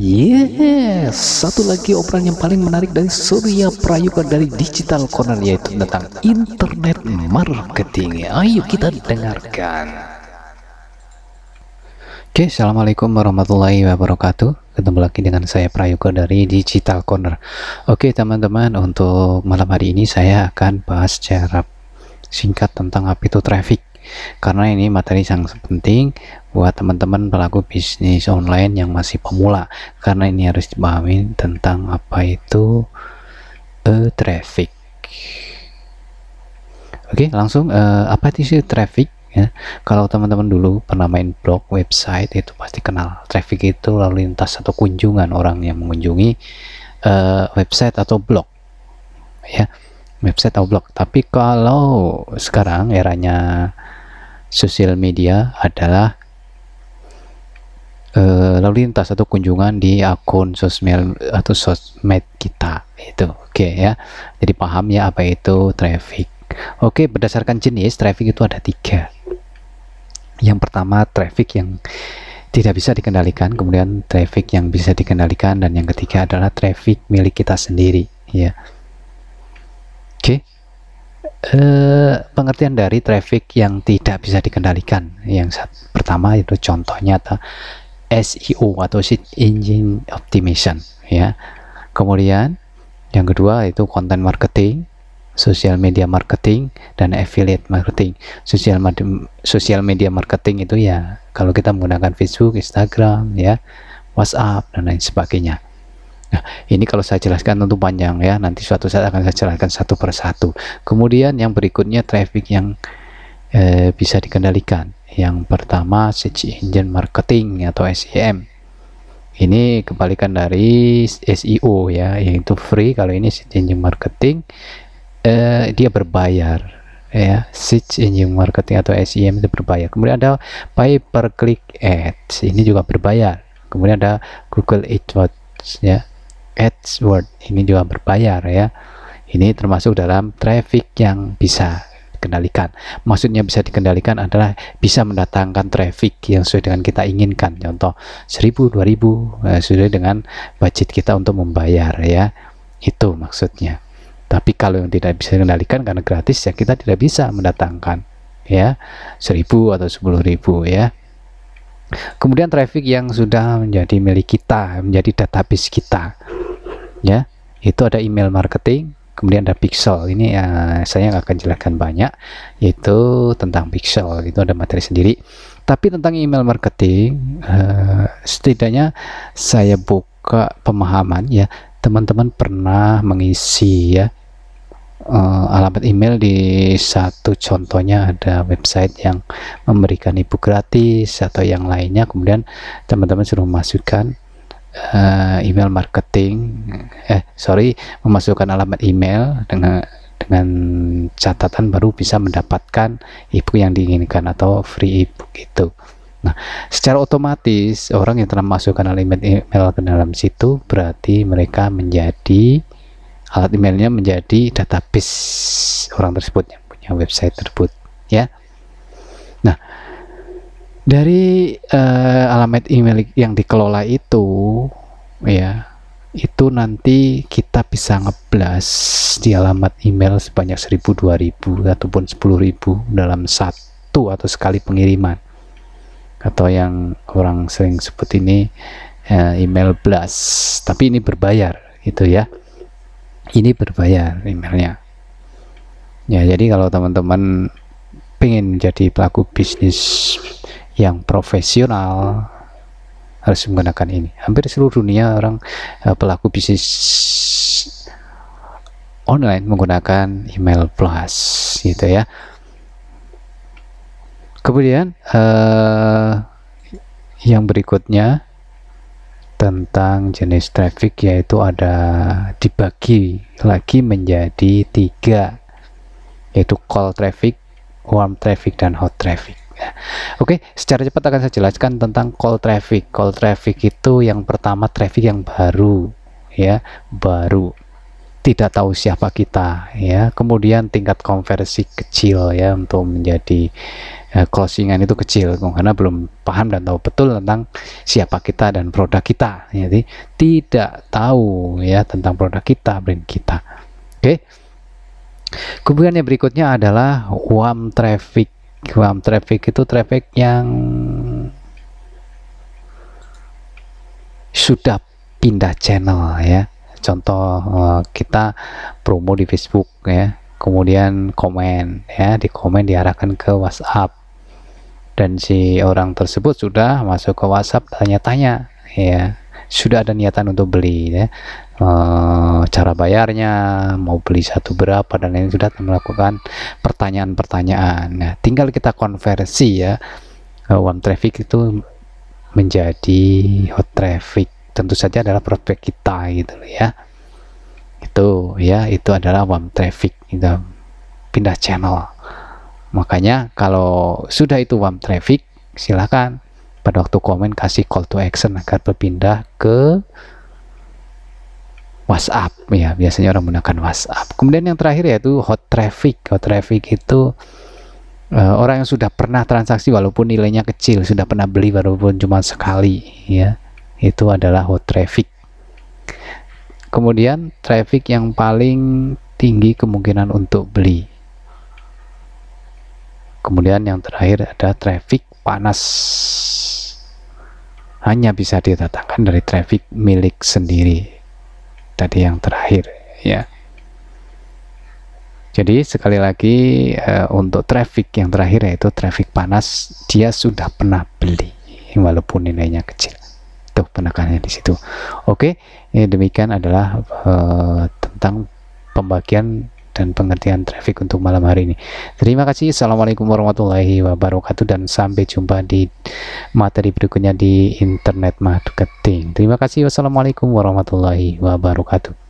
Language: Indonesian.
Yes, satu lagi obrolan yang paling menarik dari Surya Prayoga dari Digital Corner yaitu tentang internet marketing. Ayo kita dengarkan. Oke, Assalamualaikum warahmatullahi wabarakatuh. Ketemu lagi dengan saya Prayoga dari Digital Corner. Oke teman-teman, untuk malam hari ini saya akan bahas secara singkat tentang apa itu traffic karena ini materi sangat penting buat teman-teman pelaku bisnis online yang masih pemula. Karena ini harus dipahami tentang apa itu uh, traffic. Oke langsung uh, apa itu traffic ya? Kalau teman-teman dulu pernah main blog website itu pasti kenal. Traffic itu lalu lintas atau kunjungan orang yang mengunjungi uh, website atau blog ya? Website atau blog. Tapi kalau sekarang eranya sosial media adalah uh, lalu lintas atau kunjungan di akun sosial atau sosmed kita itu. Oke okay, ya. Jadi paham ya apa itu traffic. Oke okay, berdasarkan jenis traffic itu ada tiga. Yang pertama traffic yang tidak bisa dikendalikan kemudian traffic yang bisa dikendalikan dan yang ketiga adalah traffic milik kita sendiri ya. Oke. okay eh, pengertian dari traffic yang tidak bisa dikendalikan. Yang saat, pertama itu contohnya atau SEO atau search engine optimization ya. Kemudian yang kedua itu content marketing social media marketing dan affiliate marketing. Social social media marketing itu ya kalau kita menggunakan Facebook Instagram ya WhatsApp dan lain sebagainya Nah, ini kalau saya jelaskan tentu panjang ya. Nanti suatu saat akan saya jelaskan satu persatu. Kemudian yang berikutnya traffic yang eh, bisa dikendalikan. Yang pertama search engine marketing atau SEM. Ini kebalikan dari SEO ya, yaitu free. Kalau ini search engine marketing eh, dia berbayar ya search engine marketing atau SEM itu berbayar kemudian ada pay per click ads ini juga berbayar kemudian ada Google AdWords ya AdWords ini juga berbayar ya. Ini termasuk dalam traffic yang bisa dikendalikan. Maksudnya bisa dikendalikan adalah bisa mendatangkan traffic yang sesuai dengan kita inginkan. Contoh 1000 2000 eh, sesuai dengan budget kita untuk membayar ya. Itu maksudnya. Tapi kalau yang tidak bisa dikendalikan karena gratis ya kita tidak bisa mendatangkan ya. 1000 atau 10.000 ya. Kemudian traffic yang sudah menjadi milik kita menjadi database kita ya itu ada email marketing kemudian ada pixel. Ini ya saya nggak akan jelaskan banyak yaitu tentang pixel itu ada materi sendiri. Tapi tentang email marketing uh, setidaknya saya buka pemahaman ya. Teman-teman pernah mengisi ya uh, alamat email di satu contohnya ada website yang memberikan ibu gratis atau yang lainnya. Kemudian teman-teman suruh masukkan uh, email marketing eh sorry memasukkan alamat email dengan dengan catatan baru bisa mendapatkan ebook yang diinginkan atau free ebook itu. Nah secara otomatis orang yang telah masukkan alamat email ke dalam situ berarti mereka menjadi alat emailnya menjadi database orang tersebut yang punya website tersebut ya dari uh, alamat email yang dikelola itu ya itu nanti kita bisa ngeblas di alamat email sebanyak 1000 2000 ataupun 10.000 dalam satu atau sekali pengiriman. Atau yang orang sering sebut ini uh, email blast. Tapi ini berbayar gitu ya. Ini berbayar emailnya. Ya jadi kalau teman-teman pengen jadi pelaku bisnis yang profesional harus menggunakan ini. Hampir seluruh dunia orang uh, pelaku bisnis online menggunakan email plus gitu ya. Kemudian uh, yang berikutnya tentang jenis traffic yaitu ada dibagi lagi menjadi tiga yaitu call traffic, warm traffic dan hot traffic. Oke, secara cepat akan saya jelaskan tentang call traffic. Call traffic itu yang pertama traffic yang baru, ya, baru. tidak tahu siapa kita ya. Kemudian tingkat konversi kecil ya untuk menjadi uh, closingan itu kecil karena belum paham dan tahu betul tentang siapa kita dan produk kita. Jadi tidak tahu ya tentang produk kita brand kita. Oke. Kemudian yang berikutnya adalah warm traffic warm traffic itu traffic yang sudah pindah channel ya. Contoh uh, kita promo di Facebook ya. Kemudian komen ya. Di komen diarahkan ke WhatsApp. Dan si orang tersebut sudah masuk ke WhatsApp tanya-tanya ya sudah ada niatan untuk beli ya. E, cara bayarnya mau beli satu berapa dan lain sudah melakukan pertanyaan-pertanyaan. Nah tinggal kita konversi ya. Warm traffic itu menjadi hot traffic. Tentu saja adalah prospek kita gitu ya. Itu ya itu adalah warm traffic gitu. Pindah channel. Makanya kalau sudah itu warm traffic silahkan pada waktu komen kasih call to action agar berpindah ke WhatsApp. Ya biasanya orang menggunakan WhatsApp. Kemudian yang terakhir yaitu hot traffic. Hot traffic itu uh, orang yang sudah pernah transaksi walaupun nilainya kecil sudah pernah beli walaupun cuma sekali ya. Itu adalah hot traffic. Kemudian traffic yang paling tinggi kemungkinan untuk beli. Kemudian yang terakhir ada traffic panas hanya bisa didatangkan dari traffic milik sendiri. Tadi yang terakhir ya. Jadi sekali lagi uh, untuk traffic yang terakhir yaitu traffic panas dia sudah pernah beli walaupun nilainya kecil. Tuh penekanannya di situ. Oke ini demikian adalah uh, tentang pembagian dan pengertian traffic untuk malam hari ini. Terima kasih. Assalamualaikum warahmatullahi wabarakatuh dan sampai jumpa di materi berikutnya di internet marketing. Terima kasih. Wassalamualaikum warahmatullahi wabarakatuh.